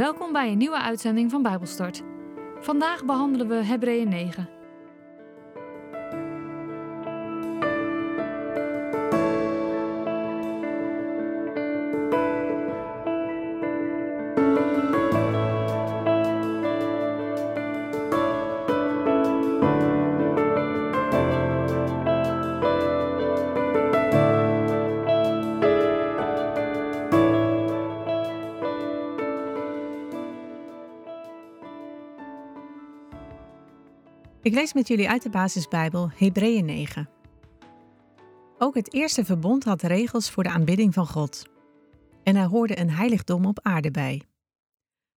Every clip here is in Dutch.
Welkom bij een nieuwe uitzending van Bijbelstart. Vandaag behandelen we Hebreeën 9. Ik lees met jullie uit de basisbijbel Hebreeën 9. Ook het eerste verbond had regels voor de aanbidding van God. En er hoorde een heiligdom op aarde bij.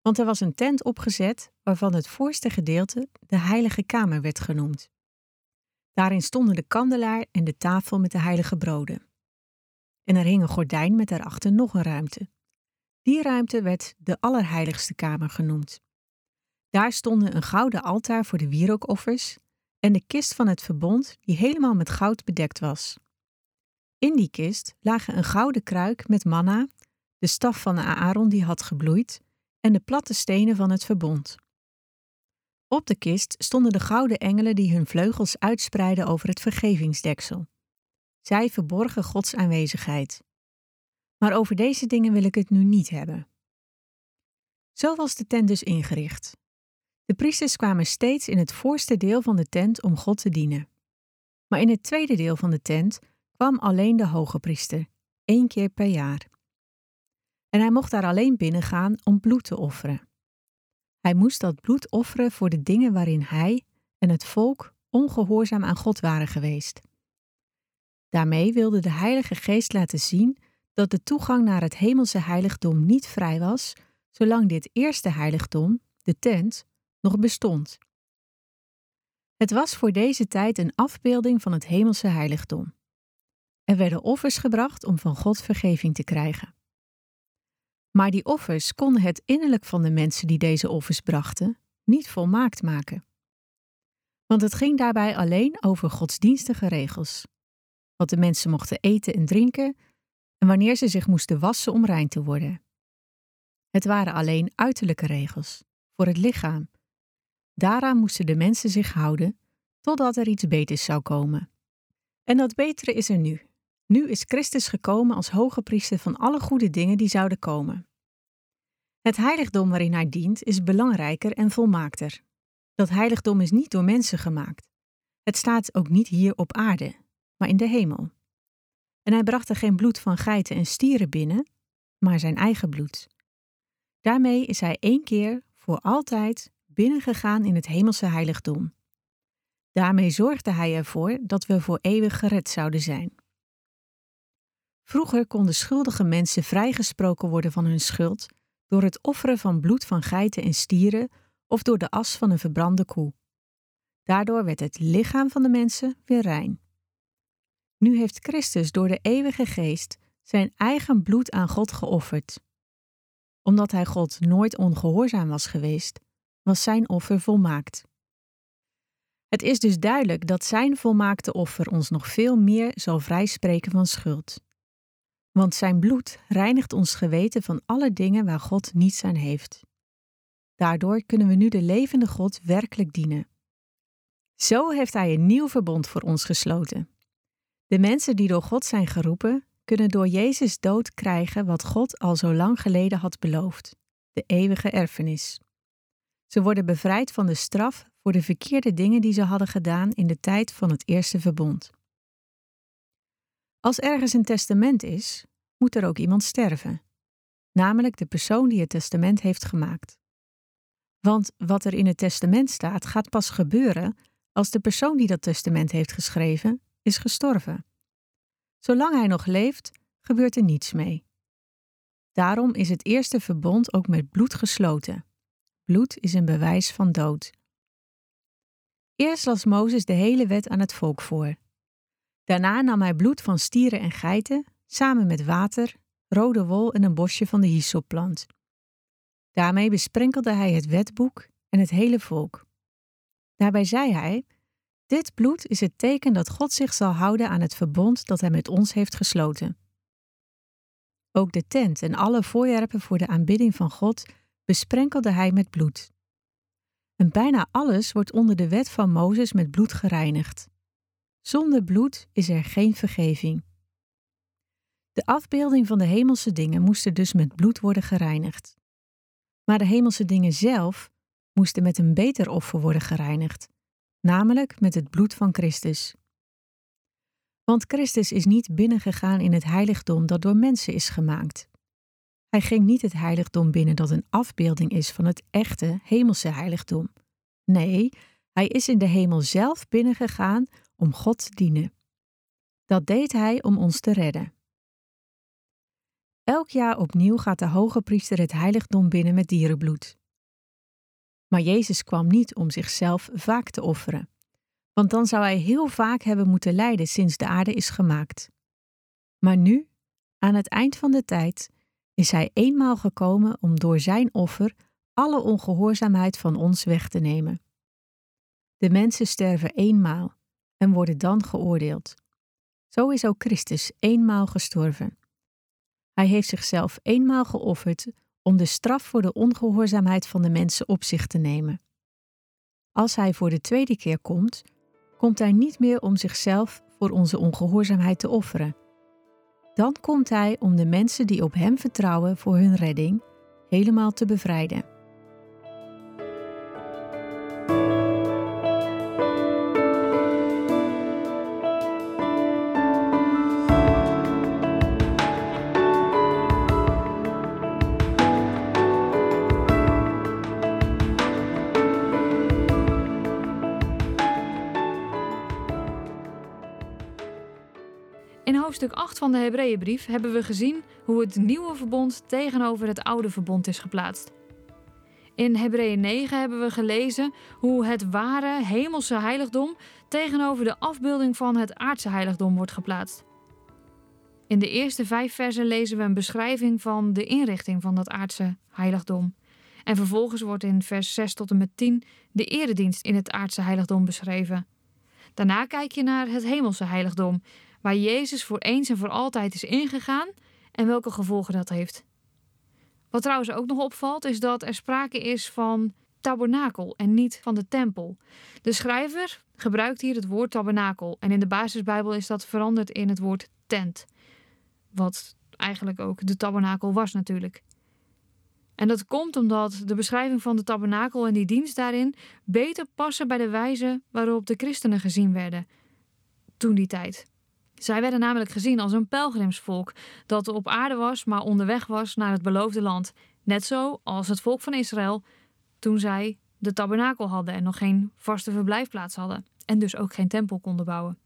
Want er was een tent opgezet waarvan het voorste gedeelte de heilige kamer werd genoemd. Daarin stonden de kandelaar en de tafel met de heilige broden. En er hing een gordijn met daarachter nog een ruimte. Die ruimte werd de Allerheiligste Kamer genoemd. Daar stonden een gouden altaar voor de wierookoffers en de kist van het verbond die helemaal met goud bedekt was. In die kist lagen een gouden kruik met manna, de staf van Aaron die had gebloeid en de platte stenen van het verbond. Op de kist stonden de gouden engelen die hun vleugels uitspreidden over het vergevingsdeksel. Zij verborgen Gods aanwezigheid. Maar over deze dingen wil ik het nu niet hebben. Zo was de tent dus ingericht. De priesters kwamen steeds in het voorste deel van de tent om God te dienen. Maar in het tweede deel van de tent kwam alleen de hoge priester, één keer per jaar. En hij mocht daar alleen binnengaan om bloed te offeren. Hij moest dat bloed offeren voor de dingen waarin hij en het volk ongehoorzaam aan God waren geweest. Daarmee wilde de Heilige Geest laten zien dat de toegang naar het hemelse heiligdom niet vrij was, zolang dit eerste heiligdom, de tent, nog bestond. Het was voor deze tijd een afbeelding van het hemelse heiligdom. Er werden offers gebracht om van God vergeving te krijgen. Maar die offers konden het innerlijk van de mensen die deze offers brachten niet volmaakt maken. Want het ging daarbij alleen over godsdienstige regels. Wat de mensen mochten eten en drinken en wanneer ze zich moesten wassen om rein te worden. Het waren alleen uiterlijke regels, voor het lichaam, Daaraan moesten de mensen zich houden totdat er iets beters zou komen. En dat betere is er nu. Nu is Christus gekomen als hoge priester van alle goede dingen die zouden komen. Het heiligdom waarin hij dient is belangrijker en volmaakter. Dat heiligdom is niet door mensen gemaakt. Het staat ook niet hier op aarde, maar in de hemel. En hij bracht er geen bloed van geiten en stieren binnen, maar zijn eigen bloed. Daarmee is hij één keer voor altijd binnengegaan in het hemelse heiligdom. Daarmee zorgde hij ervoor dat we voor eeuwig gered zouden zijn. Vroeger konden schuldige mensen vrijgesproken worden van hun schuld door het offeren van bloed van geiten en stieren of door de as van een verbrande koe. Daardoor werd het lichaam van de mensen weer rein. Nu heeft Christus door de eeuwige geest zijn eigen bloed aan God geofferd. Omdat hij God nooit ongehoorzaam was geweest, was zijn offer volmaakt. Het is dus duidelijk dat zijn volmaakte offer ons nog veel meer zal vrijspreken van schuld. Want zijn bloed reinigt ons geweten van alle dingen waar God niets aan heeft. Daardoor kunnen we nu de levende God werkelijk dienen. Zo heeft Hij een nieuw verbond voor ons gesloten. De mensen die door God zijn geroepen, kunnen door Jezus dood krijgen wat God al zo lang geleden had beloofd: de eeuwige erfenis. Ze worden bevrijd van de straf voor de verkeerde dingen die ze hadden gedaan in de tijd van het eerste verbond. Als ergens een testament is, moet er ook iemand sterven, namelijk de persoon die het testament heeft gemaakt. Want wat er in het testament staat, gaat pas gebeuren als de persoon die dat testament heeft geschreven is gestorven. Zolang hij nog leeft, gebeurt er niets mee. Daarom is het eerste verbond ook met bloed gesloten. Bloed is een bewijs van dood. Eerst las Mozes de hele wet aan het volk voor. Daarna nam hij bloed van stieren en geiten, samen met water, rode wol en een bosje van de hysopplant. Daarmee besprenkelde hij het wetboek en het hele volk. Daarbij zei hij: Dit bloed is het teken dat God zich zal houden aan het verbond dat hij met ons heeft gesloten. Ook de tent en alle voorwerpen voor de aanbidding van God besprenkelde hij met bloed. En bijna alles wordt onder de wet van Mozes met bloed gereinigd. Zonder bloed is er geen vergeving. De afbeelding van de hemelse dingen moesten dus met bloed worden gereinigd. Maar de hemelse dingen zelf moesten met een beter offer worden gereinigd, namelijk met het bloed van Christus. Want Christus is niet binnengegaan in het heiligdom dat door mensen is gemaakt. Hij ging niet het heiligdom binnen dat een afbeelding is van het echte hemelse heiligdom. Nee, hij is in de hemel zelf binnengegaan om God te dienen. Dat deed hij om ons te redden. Elk jaar opnieuw gaat de hoge priester het heiligdom binnen met dierenbloed. Maar Jezus kwam niet om zichzelf vaak te offeren, want dan zou hij heel vaak hebben moeten lijden sinds de aarde is gemaakt. Maar nu, aan het eind van de tijd, is hij eenmaal gekomen om door zijn offer alle ongehoorzaamheid van ons weg te nemen. De mensen sterven eenmaal en worden dan geoordeeld. Zo is ook Christus eenmaal gestorven. Hij heeft zichzelf eenmaal geofferd om de straf voor de ongehoorzaamheid van de mensen op zich te nemen. Als hij voor de tweede keer komt, komt hij niet meer om zichzelf voor onze ongehoorzaamheid te offeren. Dan komt hij om de mensen die op hem vertrouwen voor hun redding helemaal te bevrijden. In hoofdstuk 8 van de Hebreeënbrief hebben we gezien hoe het nieuwe verbond tegenover het oude verbond is geplaatst. In Hebreeën 9 hebben we gelezen hoe het ware hemelse heiligdom tegenover de afbeelding van het aardse heiligdom wordt geplaatst. In de eerste vijf versen lezen we een beschrijving van de inrichting van dat aardse heiligdom. En vervolgens wordt in vers 6 tot en met 10 de eredienst in het aardse heiligdom beschreven. Daarna kijk je naar het hemelse heiligdom, waar Jezus voor eens en voor altijd is ingegaan en welke gevolgen dat heeft. Wat trouwens ook nog opvalt, is dat er sprake is van tabernakel en niet van de tempel. De schrijver gebruikt hier het woord tabernakel en in de basisbijbel is dat veranderd in het woord tent. Wat eigenlijk ook de tabernakel was natuurlijk. En dat komt omdat de beschrijving van de tabernakel en die dienst daarin beter passen bij de wijze waarop de christenen gezien werden toen die tijd. Zij werden namelijk gezien als een pelgrimsvolk dat op aarde was, maar onderweg was naar het beloofde land. Net zo als het volk van Israël toen zij de tabernakel hadden en nog geen vaste verblijfplaats hadden. En dus ook geen tempel konden bouwen.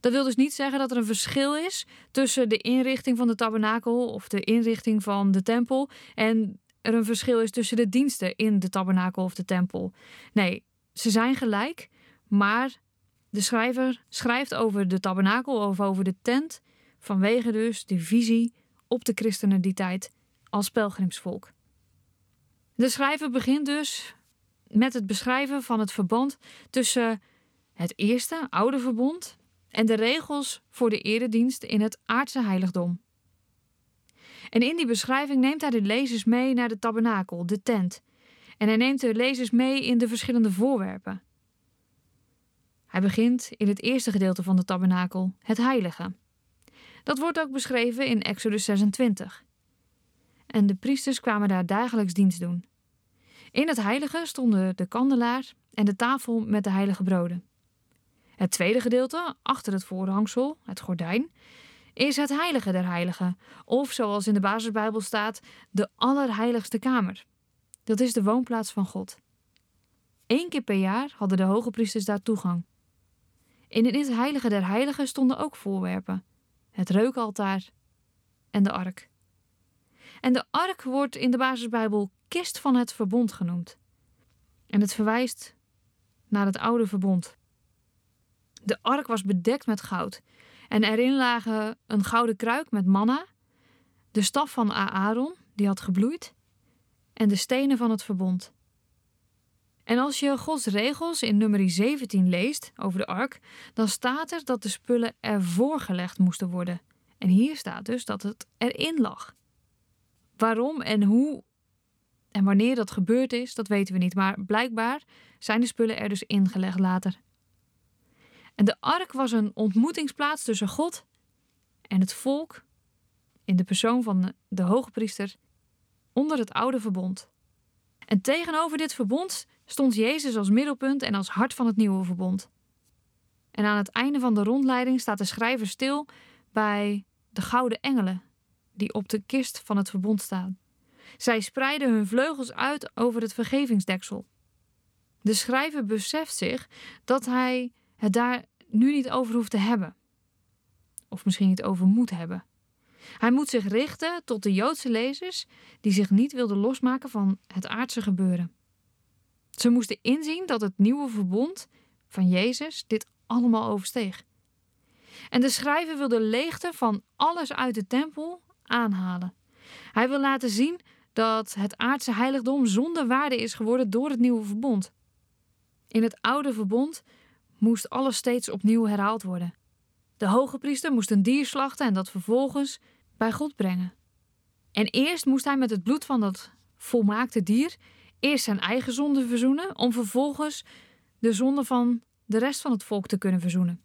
Dat wil dus niet zeggen dat er een verschil is tussen de inrichting van de tabernakel of de inrichting van de tempel en er een verschil is tussen de diensten in de tabernakel of de tempel. Nee, ze zijn gelijk, maar de schrijver schrijft over de tabernakel of over de tent vanwege dus de visie op de christenen die tijd als pelgrimsvolk. De schrijver begint dus met het beschrijven van het verband tussen het eerste oude verbond en de regels voor de eredienst in het aardse heiligdom. En in die beschrijving neemt hij de lezers mee naar de tabernakel, de tent. En hij neemt de lezers mee in de verschillende voorwerpen. Hij begint in het eerste gedeelte van de tabernakel, het heilige. Dat wordt ook beschreven in Exodus 26. En de priesters kwamen daar dagelijks dienst doen. In het heilige stonden de kandelaar en de tafel met de heilige broden. Het tweede gedeelte, achter het voorhangsel, het gordijn, is het heilige der heiligen, of zoals in de basisbijbel staat, de allerheiligste kamer. Dat is de woonplaats van God. Eén keer per jaar hadden de hoge priesters daar toegang. In het heilige der heiligen stonden ook voorwerpen: het reukaltaar en de ark. En de ark wordt in de basisbijbel kist van het verbond genoemd. En het verwijst naar het oude verbond. De ark was bedekt met goud. En erin lagen een gouden kruik met manna, de staf van Aaron, die had gebloeid, en de stenen van het verbond. En als je Gods regels in nummer 17 leest over de ark, dan staat er dat de spullen ervoor gelegd moesten worden. En hier staat dus dat het erin lag. Waarom en hoe En wanneer dat gebeurd is, dat weten we niet, maar blijkbaar zijn de spullen er dus ingelegd later. En de ark was een ontmoetingsplaats tussen God en het volk in de persoon van de hoge priester onder het oude verbond. En tegenover dit verbond stond Jezus als middelpunt en als hart van het nieuwe verbond. En aan het einde van de rondleiding staat de schrijver stil bij de gouden engelen die op de kist van het verbond staan. Zij spreiden hun vleugels uit over het vergevingsdeksel. De schrijver beseft zich dat hij het daar nu niet over hoeft te hebben. Of misschien niet over moet hebben. Hij moet zich richten tot de Joodse lezers die zich niet wilden losmaken van het aardse gebeuren. Ze moesten inzien dat het nieuwe verbond van Jezus dit allemaal oversteeg. En de schrijver wil de leegte van alles uit de tempel aanhalen. Hij wil laten zien dat het aardse heiligdom zonder waarde is geworden door het nieuwe verbond. In het oude verbond moest alles steeds opnieuw herhaald worden. De hoge priester moest een dier slachten en dat vervolgens bij God brengen. En eerst moest hij met het bloed van dat volmaakte dier eerst zijn eigen zonde verzoenen, om vervolgens de zonde van de rest van het volk te kunnen verzoenen.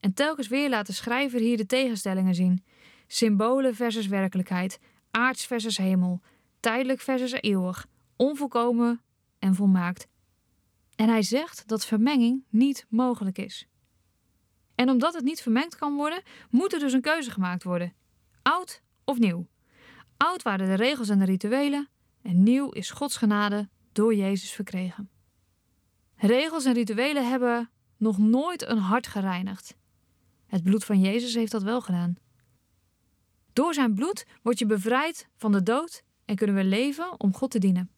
En telkens weer laat de schrijver hier de tegenstellingen zien: symbolen versus werkelijkheid, aards versus hemel, tijdelijk versus eeuwig, onvolkomen en volmaakt. En hij zegt dat vermenging niet mogelijk is. En omdat het niet vermengd kan worden, moet er dus een keuze gemaakt worden: oud of nieuw. Oud waren de regels en de rituelen, en nieuw is Gods genade door Jezus verkregen. Regels en rituelen hebben nog nooit een hart gereinigd. Het bloed van Jezus heeft dat wel gedaan. Door zijn bloed word je bevrijd van de dood en kunnen we leven om God te dienen.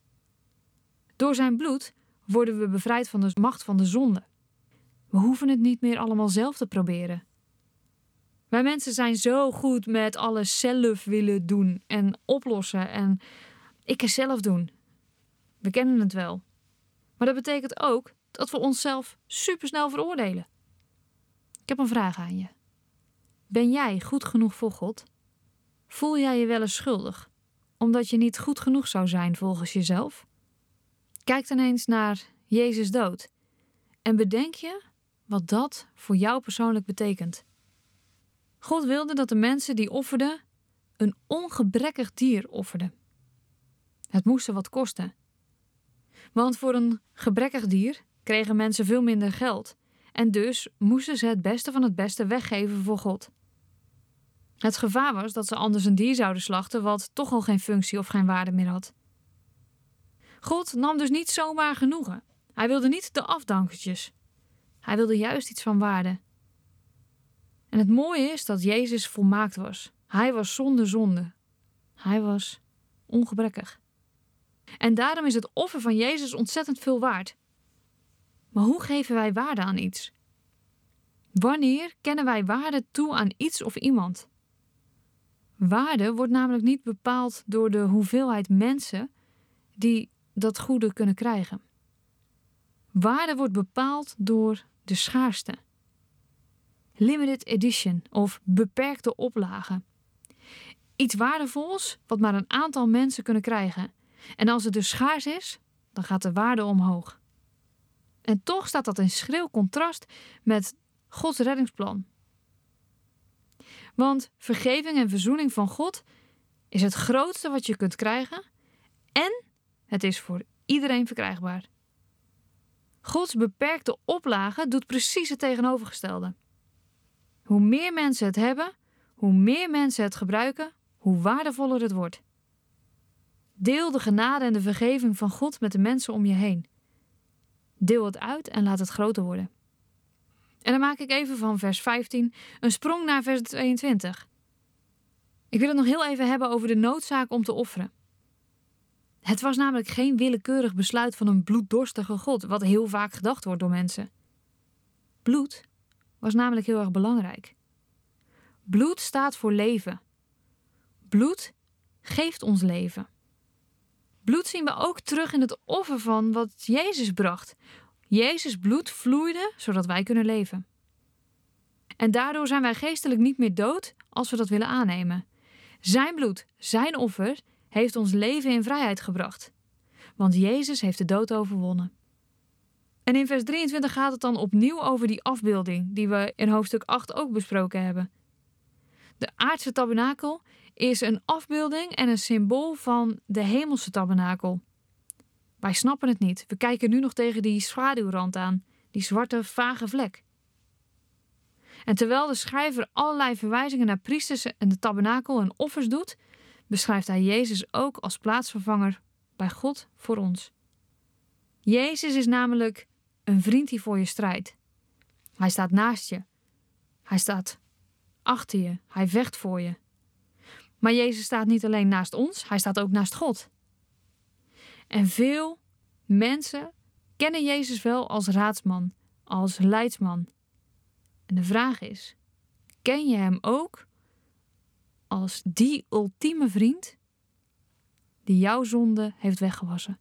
Door zijn bloed worden we bevrijd van de macht van de zonde. We hoeven het niet meer allemaal zelf te proberen. Wij mensen zijn zo goed met alles zelf willen doen en oplossen en ik het zelf doen. We kennen het wel. Maar dat betekent ook dat we onszelf supersnel veroordelen. Ik heb een vraag aan je. Ben jij goed genoeg voor God? Voel jij je wel eens schuldig omdat je niet goed genoeg zou zijn volgens jezelf? Kijk dan eens naar Jezus dood en bedenk je wat dat voor jou persoonlijk betekent. God wilde dat de mensen die offerden een ongebrekkig dier offerden. Het moest ze wat kosten. Want voor een gebrekkig dier kregen mensen veel minder geld en dus moesten ze het beste van het beste weggeven voor God. Het gevaar was dat ze anders een dier zouden slachten wat toch al geen functie of geen waarde meer had. God nam dus niet zomaar genoegen. Hij wilde niet de afdankertjes. Hij wilde juist iets van waarde. En het mooie is dat Jezus volmaakt was. Hij was zonder zonde. Hij was ongebrekkig. En daarom is het offer van Jezus ontzettend veel waard. Maar hoe geven wij waarde aan iets? Wanneer kennen wij waarde toe aan iets of iemand? Waarde wordt namelijk niet bepaald door de hoeveelheid mensen die dat goede kunnen krijgen. Waarde wordt bepaald door de schaarste. Limited edition of beperkte oplage. Iets waardevols wat maar een aantal mensen kunnen krijgen. En als het dus schaars is, dan gaat de waarde omhoog. En toch staat dat in schril contrast met Gods reddingsplan. Want vergeving en verzoening van God is het grootste wat je kunt krijgen en het is voor iedereen verkrijgbaar. Gods beperkte oplage doet precies het tegenovergestelde. Hoe meer mensen het hebben, hoe meer mensen het gebruiken, hoe waardevoller het wordt. Deel de genade en de vergeving van God met de mensen om je heen. Deel het uit en laat het groter worden. En dan maak ik even van vers 15 een sprong naar vers 22. Ik wil het nog heel even hebben over de noodzaak om te offeren. Het was namelijk geen willekeurig besluit van een bloeddorstige God, wat heel vaak gedacht wordt door mensen. Bloed was namelijk heel erg belangrijk. Bloed staat voor leven. Bloed geeft ons leven. Bloed zien we ook terug in het offer van wat Jezus bracht. Jezus bloed vloeide zodat wij kunnen leven. En daardoor zijn wij geestelijk niet meer dood als we dat willen aannemen. Zijn bloed, zijn offer, heeft ons leven in vrijheid gebracht. Want Jezus heeft de dood overwonnen. En in vers 23 gaat het dan opnieuw over die afbeelding die we in hoofdstuk 8 ook besproken hebben. De aardse tabernakel is een afbeelding en een symbool van de hemelse tabernakel. Wij snappen het niet. We kijken nu nog tegen die schaduwrand aan, die zwarte vage vlek. En terwijl de schrijver allerlei verwijzingen naar priesters en de tabernakel en offers doet, beschrijft hij Jezus ook als plaatsvervanger bij God voor ons. Jezus is namelijk een vriend die voor je strijdt. Hij staat naast je. Hij staat achter je. Hij vecht voor je. Maar Jezus staat niet alleen naast ons, hij staat ook naast God. En veel mensen kennen Jezus wel als raadsman, als leidsman. En de vraag is: ken je hem ook als die ultieme vriend die jouw zonde heeft weggewassen?